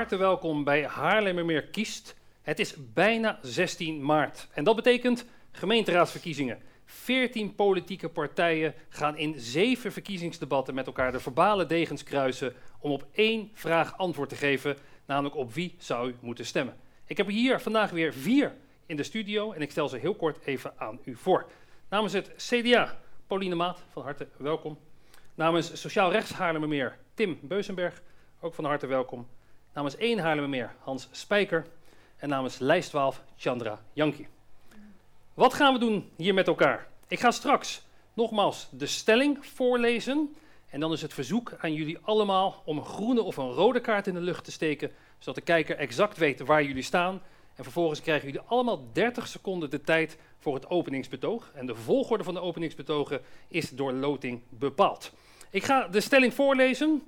harte welkom bij Haarlemmermeer Kiest. Het is bijna 16 maart en dat betekent gemeenteraadsverkiezingen. 14 politieke partijen gaan in zeven verkiezingsdebatten met elkaar de verbale degens kruisen om op één vraag antwoord te geven, namelijk op wie zou u moeten stemmen. Ik heb hier vandaag weer vier in de studio en ik stel ze heel kort even aan u voor. Namens het CDA, Pauline Maat, van harte welkom. Namens Sociaal Rechts Haarlemmermeer, Tim Beuzenberg, ook van harte welkom. Namens 1 Haarlemmermeer, Hans Spijker. En namens lijst 12, Chandra Janki. Wat gaan we doen hier met elkaar? Ik ga straks nogmaals de stelling voorlezen. En dan is het verzoek aan jullie allemaal om een groene of een rode kaart in de lucht te steken. Zodat de kijker exact weet waar jullie staan. En vervolgens krijgen jullie allemaal 30 seconden de tijd voor het openingsbetoog. En de volgorde van de openingsbetogen is door loting bepaald. Ik ga de stelling voorlezen.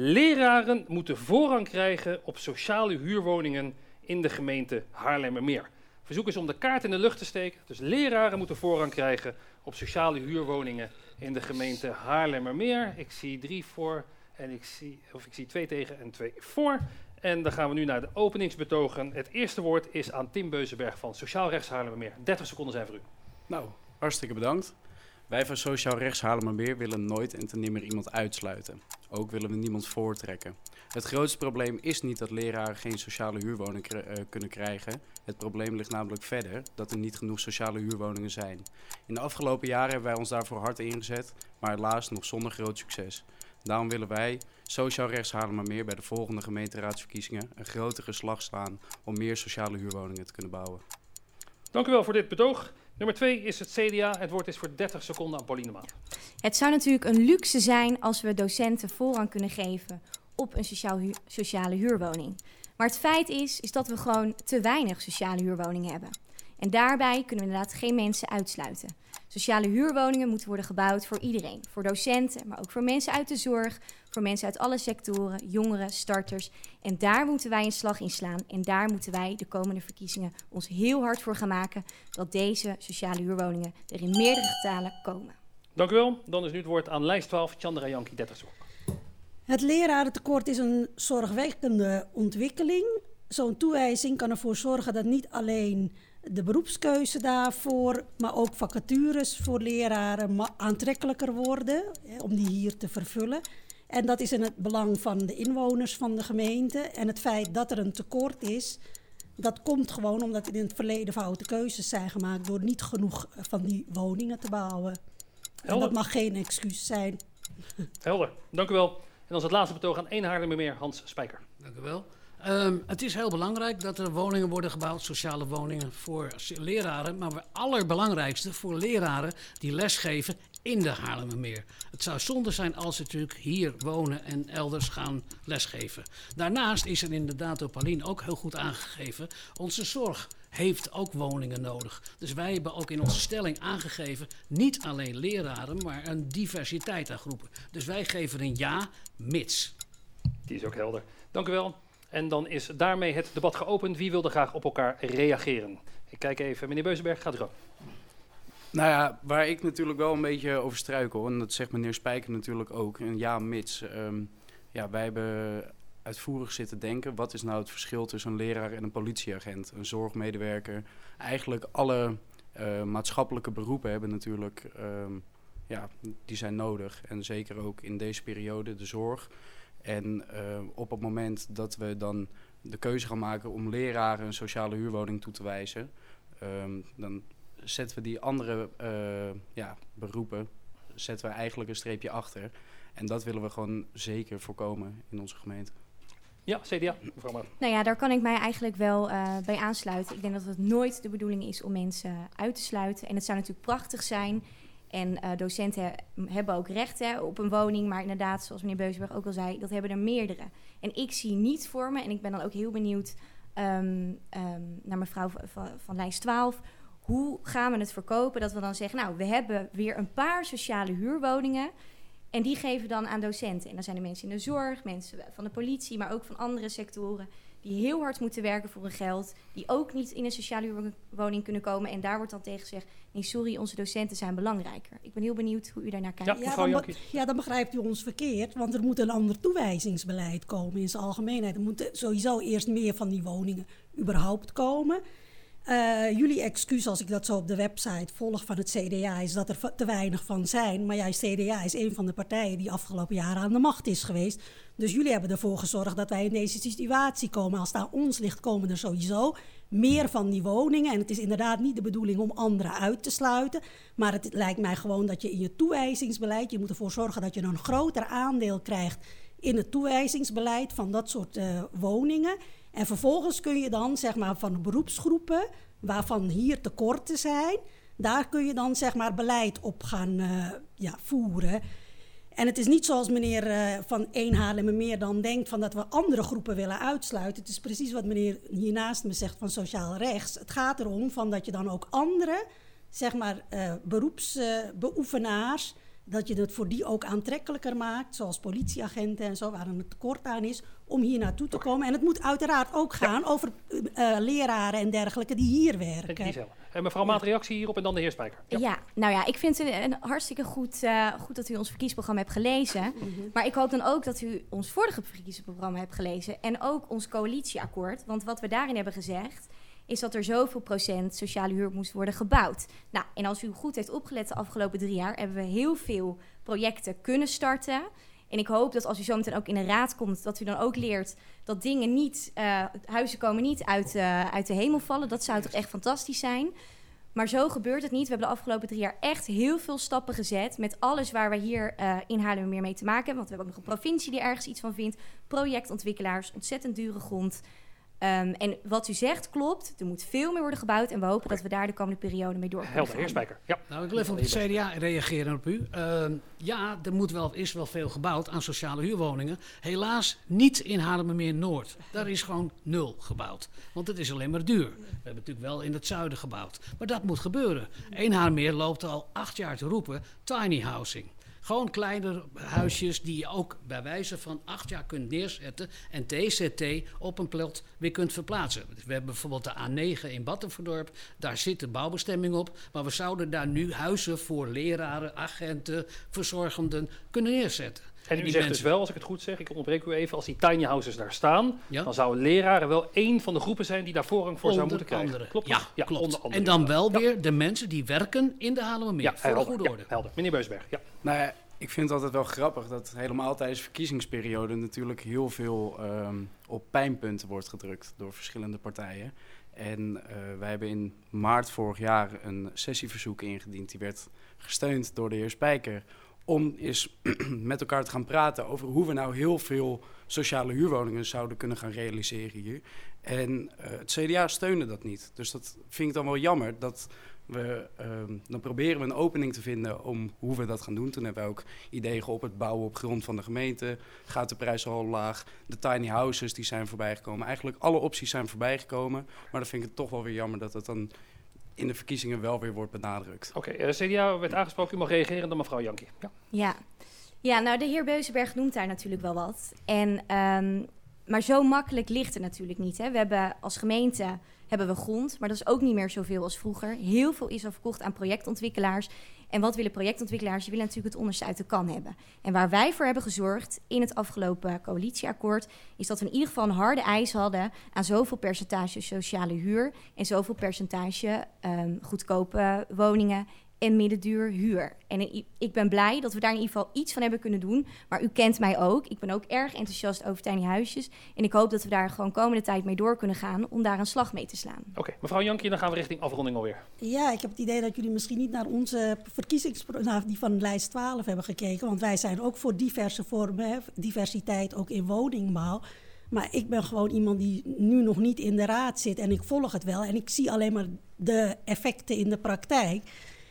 Leraren moeten voorrang krijgen op sociale huurwoningen in de gemeente Haarlemmermeer. Verzoek is om de kaart in de lucht te steken. Dus leraren moeten voorrang krijgen op sociale huurwoningen in de gemeente Haarlemmermeer. Ik zie drie voor en ik zie, of ik zie twee tegen en twee voor. En dan gaan we nu naar de openingsbetogen. Het eerste woord is aan Tim Beuzenberg van Sociaal Rechts Haarlemmermeer. 30 seconden zijn voor u. Nou, hartstikke bedankt. Wij van Sociaal Rechts Haarlemmermeer willen nooit en ten nimmer iemand uitsluiten. Ook willen we niemand voortrekken. Het grootste probleem is niet dat leraren geen sociale huurwoning eh, kunnen krijgen. Het probleem ligt namelijk verder dat er niet genoeg sociale huurwoningen zijn. In de afgelopen jaren hebben wij ons daarvoor hard ingezet, maar helaas nog zonder groot succes. Daarom willen wij, Sociaal Rechts Haarlemmermeer, bij de volgende gemeenteraadsverkiezingen een grotere slag slaan om meer sociale huurwoningen te kunnen bouwen. Dank u wel voor dit betoog. Nummer twee is het CDA. Het woord is voor 30 seconden aan Pauline Maat. Het zou natuurlijk een luxe zijn als we docenten voorrang kunnen geven op een sociaal sociale huurwoning. Maar het feit is, is dat we gewoon te weinig sociale huurwoningen hebben. En daarbij kunnen we inderdaad geen mensen uitsluiten. Sociale huurwoningen moeten worden gebouwd voor iedereen. Voor docenten, maar ook voor mensen uit de zorg, voor mensen uit alle sectoren, jongeren, starters. En daar moeten wij een slag in slaan. En daar moeten wij de komende verkiezingen ons heel hard voor gaan maken dat deze sociale huurwoningen er in meerdere getalen komen. Dank u wel. Dan is nu het woord aan lijst 12, Chandra Janki, 30 seconden. Het lerarentekort is een zorgwekkende ontwikkeling. Zo'n toewijzing kan ervoor zorgen dat niet alleen de beroepskeuze daarvoor, maar ook vacatures voor leraren aantrekkelijker worden hè, om die hier te vervullen. En dat is in het belang van de inwoners van de gemeente. En het feit dat er een tekort is, dat komt gewoon omdat in het verleden foute keuzes zijn gemaakt door niet genoeg eh, van die woningen te bouwen. En dat mag geen excuus zijn. Helder. Dank u wel. En als het laatste betoog aan 1 Haarlemmermeer, Hans Spijker. Dank u wel. Ehm, het is heel belangrijk dat er woningen worden gebouwd, sociale woningen voor leraren. Maar het allerbelangrijkste voor leraren die lesgeven in de Haarlemmermeer. Het zou zonde zijn als ze natuurlijk hier wonen en elders gaan lesgeven. Daarnaast is er inderdaad door Pauline ook heel goed aangegeven, onze zorg heeft ook woningen nodig. Dus wij hebben ook in onze stelling aangegeven, niet alleen leraren, maar een diversiteit aan groepen. Dus wij geven een ja, mits. Die is ook helder. Dank u wel. En dan is daarmee het debat geopend. Wie wil er graag op elkaar reageren? Ik kijk even. Meneer Beuzenberg, gaat u gang. Nou ja, waar ik natuurlijk wel een beetje over struikel, en dat zegt meneer Spijker natuurlijk ook, en ja, mits. ehm, ja, wij hebben uitvoerig zitten denken, wat is nou het verschil tussen een leraar en een politieagent, een zorgmedewerker? Eigenlijk alle eh, maatschappelijke beroepen hebben natuurlijk, ehm, ja, die zijn nodig. En zeker ook in deze periode de zorg. En eh, op het moment dat we dan de keuze gaan maken om leraren een sociale huurwoning toe te wijzen, ehm, dan zetten we die andere eh, ja, beroepen zetten we eigenlijk een streepje achter. En dat willen we gewoon zeker voorkomen in onze gemeente. Ja, CDA. Mevrouw Maat. Nou ja, daar kan ik mij eigenlijk wel eh, bij aansluiten. Ik denk dat het nooit de bedoeling is om mensen uit te sluiten. En het zou natuurlijk prachtig zijn. En eh, docenten he- hebben ook recht hè, op een woning. Maar inderdaad, zoals meneer Beuzenberg ook al zei, dat hebben er meerdere. En ik zie niet voor me, en ik ben dan ook heel benieuwd ehm, ehm, naar mevrouw van, van, van lijst 12. Hoe gaan we het verkopen? Dat we dan zeggen, nou, we hebben weer een paar sociale huurwoningen. En die geven dan aan docenten. En dan zijn er mensen in de zorg, mensen van de politie, maar ook van andere sectoren die heel hard moeten werken voor hun geld, die ook niet in een sociale huurwoning kunnen komen. En daar wordt dan tegen gezegd, nee sorry, onze docenten zijn belangrijker. Ik ben heel benieuwd hoe u daarnaar kijkt. Ja, Ja mevrouw dan, Jankie. be- ja, dan begrijpt u ons verkeerd, want er moet een ander toewijzingsbeleid komen in zijn algemeenheid. Er moeten sowieso eerst meer van die woningen überhaupt komen. Eh, jullie excuus als ik dat zo op de website volg van het CDA is dat er te weinig van zijn. Maar ja, CDA is een van de partijen die afgelopen jaren aan de macht is geweest. Dus jullie hebben ervoor gezorgd dat wij in deze situatie komen. Als het aan ons ligt, komen er sowieso meer van die woningen. En het is inderdaad niet de bedoeling om anderen uit te sluiten. Maar het lijkt mij gewoon dat je in je toewijzingsbeleid... je moet ervoor zorgen dat je een groter aandeel krijgt... in het toewijzingsbeleid van dat soort eh, woningen. En vervolgens kun je dan zeg maar, van beroepsgroepen... waarvan hier tekorten zijn... daar kun je dan zeg maar, beleid op gaan eh, ja, voeren... En het is niet zoals meneer eh, van Eén Haarlemmermeer dan denkt... Van dat we andere groepen willen uitsluiten. Het is precies wat meneer hiernaast me zegt van sociaal rechts. Het gaat erom van dat je dan ook andere, zeg maar, eh beroepsbeoefenaars... dat je het voor die ook aantrekkelijker maakt, zoals politieagenten en zo... waar een tekort aan is, om hier naartoe te komen. En het moet uiteraard ook gaan over eh, leraren en dergelijke die hier werken. Die. En mevrouw Maat, reactie hierop en dan de heer Spijker. Ja. nou ja, ik vind het een, een hartstikke goed, eh, goed dat u ons verkiezingsprogramma hebt gelezen. Maar ik hoop dan ook dat u ons vorige verkiezingsprogramma hebt gelezen. En ook ons coalitieakkoord. Want wat we daarin hebben gezegd, is dat er zoveel procent sociale huur moest worden gebouwd. Nou, en als u goed heeft opgelet de afgelopen drie jaar, hebben we heel veel projecten kunnen starten. En ik hoop dat als u zometeen ook in de raad komt, dat u dan ook leert dat dingen niet, eh, huizen komen niet uit, eh, uit de hemel vallen. Dat zou toch echt fantastisch zijn. Maar zo gebeurt het niet. We hebben de afgelopen drie jaar echt heel veel stappen gezet. Met alles waar we hier eh in Haarlemmermeer mee te maken hebben. Want we hebben ook nog een provincie die ergens iets van vindt. Projectontwikkelaars, ontzettend dure grond. Ehm, en wat u zegt klopt. Er moet veel meer worden gebouwd. En we hopen dat we daar de komende periode mee door kunnen Helder, gaan. heer Spijker. Ja. Nou, ik wil even op het CDA reageren op u. Ehm, ja, er moet wel, is wel veel gebouwd aan sociale huurwoningen. Helaas niet in Haarlemmermeer Noord. Daar is gewoon nul gebouwd. Want het is alleen maar duur. We hebben natuurlijk wel in het zuiden gebouwd. Maar dat moet gebeuren. Eén Haarlemmermeer loopt al acht jaar te roepen tiny housing. Gewoon kleine huisjes die je ook bij wijze van acht jaar kunt neerzetten en TCT op een plot weer kunt verplaatsen. We hebben bijvoorbeeld de A9 in Battenverdorp, daar zit de bouwbestemming op, maar we zouden daar nu huizen voor leraren, agenten, verzorgenden kunnen neerzetten. En u die zegt dus wel, als ik het goed zeg, ik onderbreek u even, als die tiny houses daar staan, Ja? dan zouden leraren wel één van de groepen zijn die daar voorrang voor zou moeten krijgen. Klopt ja, klopt. onder andere. en dan wel weer de mensen die werken in de Haarlemmermeer, Ja, voor de helder. goede orde. helder. Meneer Beusberg, ja. Nou ik vind het altijd wel grappig dat helemaal tijdens de verkiezingsperiode natuurlijk heel veel ehm, op pijnpunten wordt gedrukt door verschillende partijen. En eh, wij hebben in maart vorig jaar een sessieverzoek ingediend. Die werd gesteund door de heer Spijker. Om eens met elkaar te gaan praten over hoe we nou heel veel sociale huurwoningen zouden kunnen gaan realiseren hier. En eh, het CDA steunde dat niet. Dus dat vind ik dan wel jammer dat we, ehm, dan proberen we een opening te vinden om hoe we dat gaan doen. Toen hebben we ook ideeën geopperd, bouwen op grond van de gemeente. Gaat de prijs al laag? De tiny houses die zijn voorbijgekomen. Eigenlijk alle opties zijn voorbijgekomen. Maar dan vind ik het toch wel weer jammer dat het dan in de verkiezingen wel weer wordt benadrukt. Oké, eh, CDA werd aangesproken. U mag reageren dan mevrouw Jankie. Ja. Ja. ja, nou de heer Beuzenberg noemt daar natuurlijk wel wat. En, ehm, maar zo makkelijk ligt het natuurlijk niet. Hè. We hebben als gemeente hebben we grond, maar dat is ook niet meer zoveel als vroeger. Heel veel is al verkocht aan projectontwikkelaars. En wat willen projectontwikkelaars? Die willen natuurlijk het onderste uit de kan hebben. En waar wij voor hebben gezorgd in het afgelopen coalitieakkoord... is dat we in ieder geval een harde eis hadden... aan zoveel percentage sociale huur... en zoveel percentage ehm, goedkope woningen en middenduur huur. En ik ben blij dat we daar in ieder geval iets van hebben kunnen doen. Maar u kent mij ook. Ik ben ook erg enthousiast over tiny huisjes. En ik hoop dat we daar gewoon komende tijd mee door kunnen gaan... om daar een slag mee te slaan. Oké, mevrouw Jankie, dan gaan we richting afronding alweer. Ja, ik heb het idee dat jullie misschien niet naar onze verkiezingsprogramma, die van lijst 12 hebben gekeken. Want wij zijn ook voor diverse vormen, hè, diversiteit ook in woningbouw. Maar ik ben gewoon iemand die nu nog niet in de raad zit en ik volg het wel. En ik zie alleen maar de effecten in de praktijk.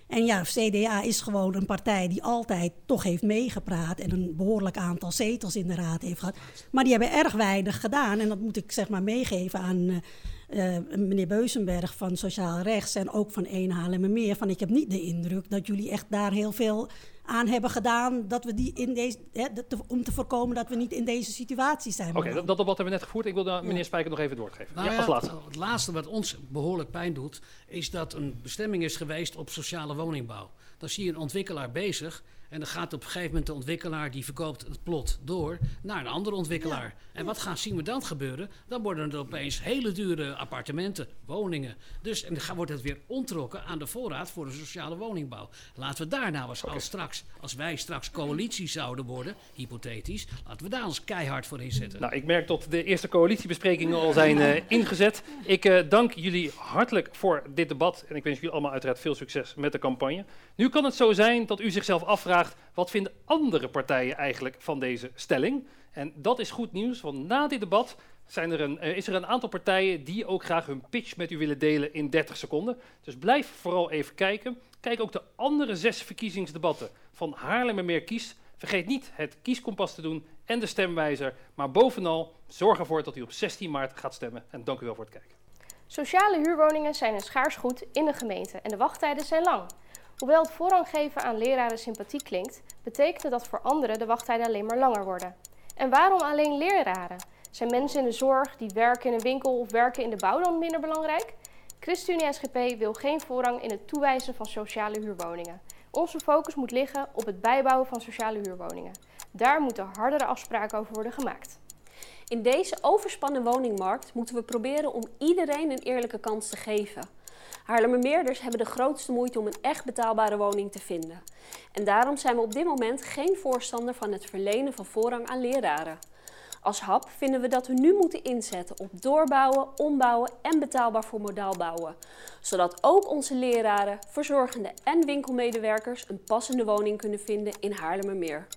En ja, CDA is gewoon een partij die altijd toch heeft meegepraat en een behoorlijk aantal zetels in de raad heeft gehad. Maar die hebben erg weinig gedaan. En dat moet ik zeg maar meegeven aan eh, eh, meneer Beuzenberg van Sociaal Rechts en ook van Een Meer. Van ik heb niet de indruk dat jullie echt daar heel veel aan hebben gedaan dat we die in deze, hè, te- om te voorkomen dat we niet in deze situatie zijn. Oké, dat, dat debat hebben we net gevoerd. Ik wil meneer Spijker nog even doorgeven. Nou ja, ja, als laatste. Het laatste wat ons behoorlijk pijn doet, is dat een bestemming is geweest op sociale woningbouw. Dan zie je een ontwikkelaar bezig en dan gaat op een gegeven moment de ontwikkelaar die verkoopt het plot door naar een andere ontwikkelaar. En wat gaan, zien we dan gebeuren? Dan worden er opeens hele dure appartementen, woningen. Dus en dan wordt het weer ontrokken aan de voorraad voor de sociale woningbouw. Laten we daar nou eens als straks, als wij straks coalitie zouden worden, hypothetisch, laten we daar ons keihard voor inzetten. Nou, ik merk dat de eerste coalitiebesprekingen al zijn eh, ingezet. Ik eh, dank jullie hartelijk voor dit debat. En ik wens jullie allemaal uiteraard veel succes met de campagne. Nu kan het zo zijn dat u zichzelf afvraagt... wat vinden andere partijen eigenlijk van deze stelling? En dat is goed nieuws, want na dit debat... Zijn er een, eh, is er een aantal partijen die ook graag hun pitch met u willen delen in 30 seconden. Dus blijf vooral even kijken. Kijk ook de andere zes verkiezingsdebatten van Haarlemmermeer kiest. Vergeet niet het kieskompas te doen en de stemwijzer. Maar bovenal, zorg ervoor dat u op 16 maart gaat stemmen. En dank u wel voor het kijken. Sociale huurwoningen zijn een schaars goed in de gemeente en de wachttijden zijn lang. Hoewel het voorrang geven aan leraren sympathiek klinkt, betekent dat voor anderen de wachttijden alleen maar langer worden. En waarom alleen leraren? Zijn mensen in de zorg die werken in een winkel of werken in de bouw dan minder belangrijk? ChristenUnie SGP wil geen voorrang in het toewijzen van sociale huurwoningen. Onze focus moet liggen op het bijbouwen van sociale huurwoningen. Daar moeten hardere afspraken over worden gemaakt. In deze overspannen woningmarkt moeten we proberen om iedereen een eerlijke kans te geven. Haarlemmermeerders hebben de grootste moeite om een echt betaalbare woning te vinden. En daarom zijn we op dit moment geen voorstander van het verlenen van voorrang aan leraren. Als HAP vinden we dat we nu moeten inzetten op doorbouwen, ombouwen en betaalbaar voor modaal bouwen. Zodat ook onze leraren, verzorgenden en winkelmedewerkers een passende woning kunnen vinden in Haarlemmermeer.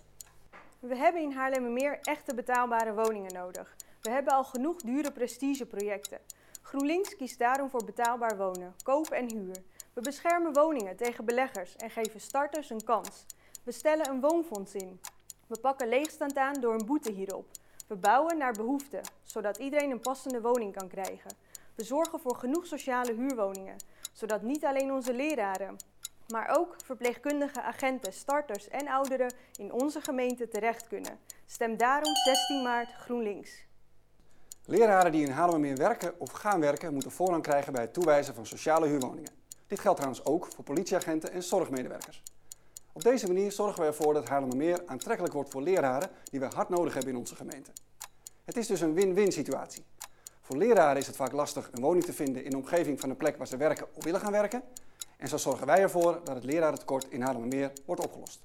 We hebben in Haarlemmermeer echte betaalbare woningen nodig. We hebben al genoeg dure prestigeprojecten. GroenLinks kiest daarom voor betaalbaar wonen, koop en huur. We beschermen woningen tegen beleggers en geven starters een kans. We stellen een woonfonds in. We pakken leegstand aan door een boete hierop. We bouwen naar behoefte, zodat iedereen een passende woning kan krijgen. We zorgen voor genoeg sociale huurwoningen, zodat niet alleen onze leraren, maar ook verpleegkundige agenten, starters en ouderen in onze gemeente terecht kunnen. Stem daarom 16 maart GroenLinks. Leraren die in Haarlemmermeer werken of gaan werken moeten voorrang krijgen bij het toewijzen van sociale huurwoningen. Dit geldt trouwens ook voor politieagenten en zorgmedewerkers. Op deze manier zorgen we ervoor dat Haarlemmermeer aantrekkelijk wordt voor leraren die we hard nodig hebben in onze gemeente. Het is dus een win-win situatie. Voor leraren is het vaak lastig een woning te vinden in de omgeving van een plek waar ze werken of willen gaan werken. En zo zorgen wij ervoor dat het lerarentekort in Haarlemmermeer wordt opgelost.